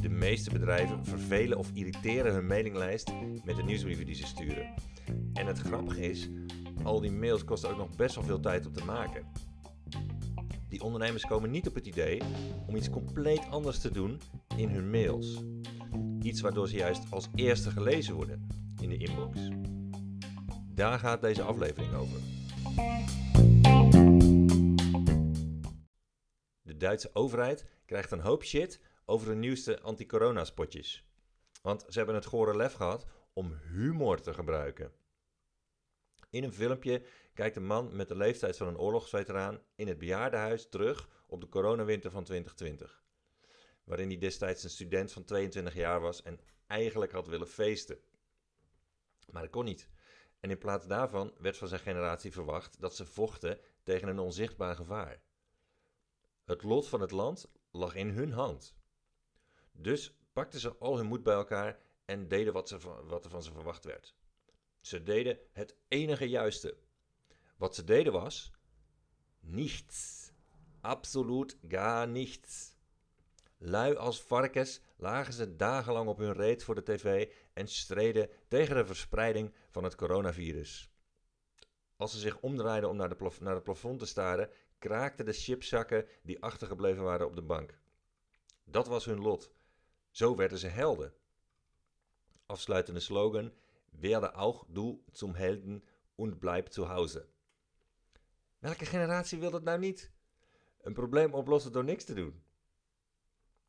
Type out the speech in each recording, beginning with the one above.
De meeste bedrijven vervelen of irriteren hun mailinglijst met de nieuwsbrieven die ze sturen. En het grappige is, al die mails kosten ook nog best wel veel tijd om te maken. Die ondernemers komen niet op het idee om iets compleet anders te doen in hun mails. Iets waardoor ze juist als eerste gelezen worden in de inbox. Daar gaat deze aflevering over. De Duitse overheid krijgt een hoop shit over de nieuwste anti-corona-spotjes. Want ze hebben het gore lef gehad om humor te gebruiken. In een filmpje kijkt een man met de leeftijd van een oorlogsveteraan in het bejaardenhuis terug op de coronawinter van 2020. Waarin hij destijds een student van 22 jaar was en eigenlijk had willen feesten. Maar dat kon niet. En in plaats daarvan werd van zijn generatie verwacht dat ze vochten tegen een onzichtbaar gevaar. Het lot van het land lag in hun hand. Dus pakten ze al hun moed bij elkaar en deden wat, ze, wat er van ze verwacht werd. Ze deden het enige juiste. Wat ze deden was niets. Absoluut gar niets. Lui als varkens lagen ze dagenlang op hun reet voor de tv en streden tegen de verspreiding van het coronavirus. Als ze zich omdraaiden om naar, de naar het plafond te staren, kraakten de chipzakken die achtergebleven waren op de bank. Dat was hun lot. Zo werden ze helden. Afsluitende slogan: Werde auch du zum Helden und bleib zu Hause. Welke generatie wil dat nou niet? Een probleem oplossen door niks te doen.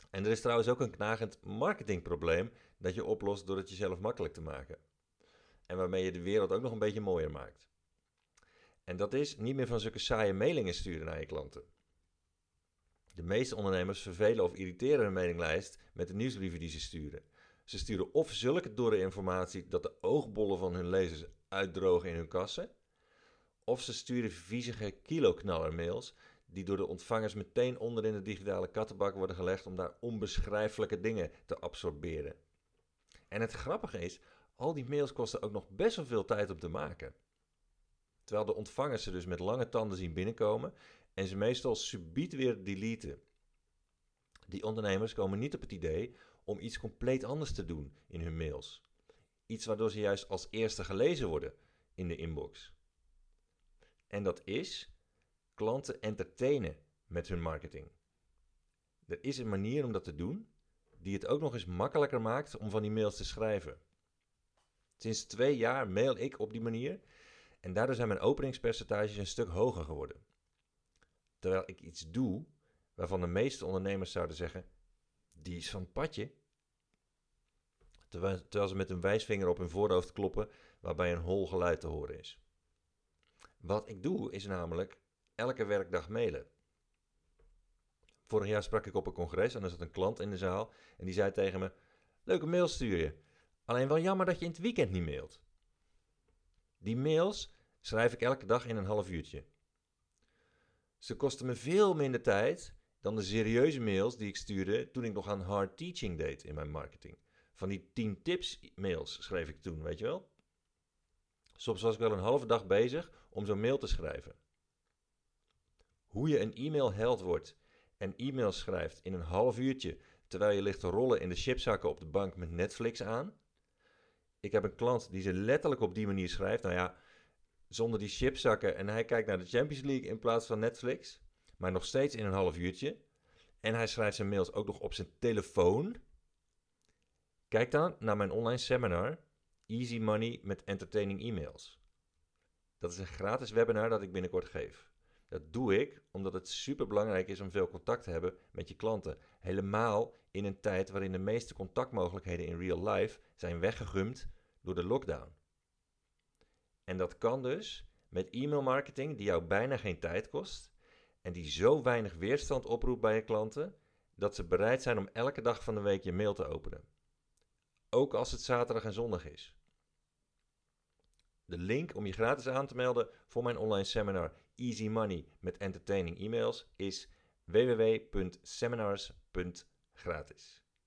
En er is trouwens ook een knagend marketingprobleem dat je oplost door het jezelf makkelijk te maken. En waarmee je de wereld ook nog een beetje mooier maakt. En dat is niet meer van zulke saaie mailingen sturen naar je klanten. De meeste ondernemers vervelen of irriteren hun mailinglijst met de nieuwsbrieven die ze sturen. Ze sturen of zulke dorre informatie dat de oogbollen van hun lezers uitdrogen in hun kassen, of ze sturen viezige kiloknaller mails die door de ontvangers meteen onder in de digitale kattenbak worden gelegd om daar onbeschrijfelijke dingen te absorberen. En het grappige is, al die mails kosten ook nog best wel veel tijd om te maken. Terwijl de ontvangers ze dus met lange tanden zien binnenkomen en ze meestal subiet weer deleten. Die ondernemers komen niet op het idee om iets compleet anders te doen in hun mails. Iets waardoor ze juist als eerste gelezen worden in de inbox. En dat is klanten entertainen met hun marketing. Er is een manier om dat te doen die het ook nog eens makkelijker maakt om van die mails te schrijven. Sinds twee jaar mail ik op die manier en daardoor zijn mijn openingspercentages een stuk hoger geworden. Terwijl ik iets doe waarvan de meeste ondernemers zouden zeggen: die is van het padje. Terwijl, ze met een wijsvinger op hun voorhoofd kloppen waarbij een hol geluid te horen is. Wat ik doe is namelijk elke werkdag mailen. Vorig jaar sprak ik op een congres en er zat een klant in de zaal en die zei tegen me: Leuke mail stuur je. Alleen wel jammer dat je in het weekend niet mailt. Die mails schrijf ik elke dag in een half uurtje. Ze kosten me veel minder tijd dan de serieuze mails die ik stuurde toen ik nog aan hard teaching deed in mijn marketing. Van die 10 tips mails schreef ik toen, weet je wel? Soms was ik wel een halve dag bezig om zo'n mail te schrijven. Hoe je een e-mail held wordt en e-mails schrijft in een half uurtje terwijl je ligt te rollen in de chipzakken op de bank met Netflix aan. Ik heb een klant die ze letterlijk op die manier schrijft. Nou ja, zonder die chipzakken en hij kijkt naar de Champions League in plaats van Netflix. Maar nog steeds in een half uurtje. En hij schrijft zijn mails ook nog op zijn telefoon. Kijk dan naar mijn online seminar Easy Money met Entertaining E-mails. Dat is een gratis webinar dat ik binnenkort geef. Dat doe ik omdat het super belangrijk is om veel contact te hebben met je klanten. Helemaal in een tijd waarin de meeste contactmogelijkheden in real life zijn weggegumd door de lockdown. En dat kan dus met e-mail marketing die jou bijna geen tijd kost en die zo weinig weerstand oproept bij je klanten dat ze bereid zijn om elke dag van de week je mail te openen. Ook als het zaterdag en zondag is. De link om je gratis aan te melden voor mijn online seminar Easy Money met entertaining e-mails is www.seminars.gratis.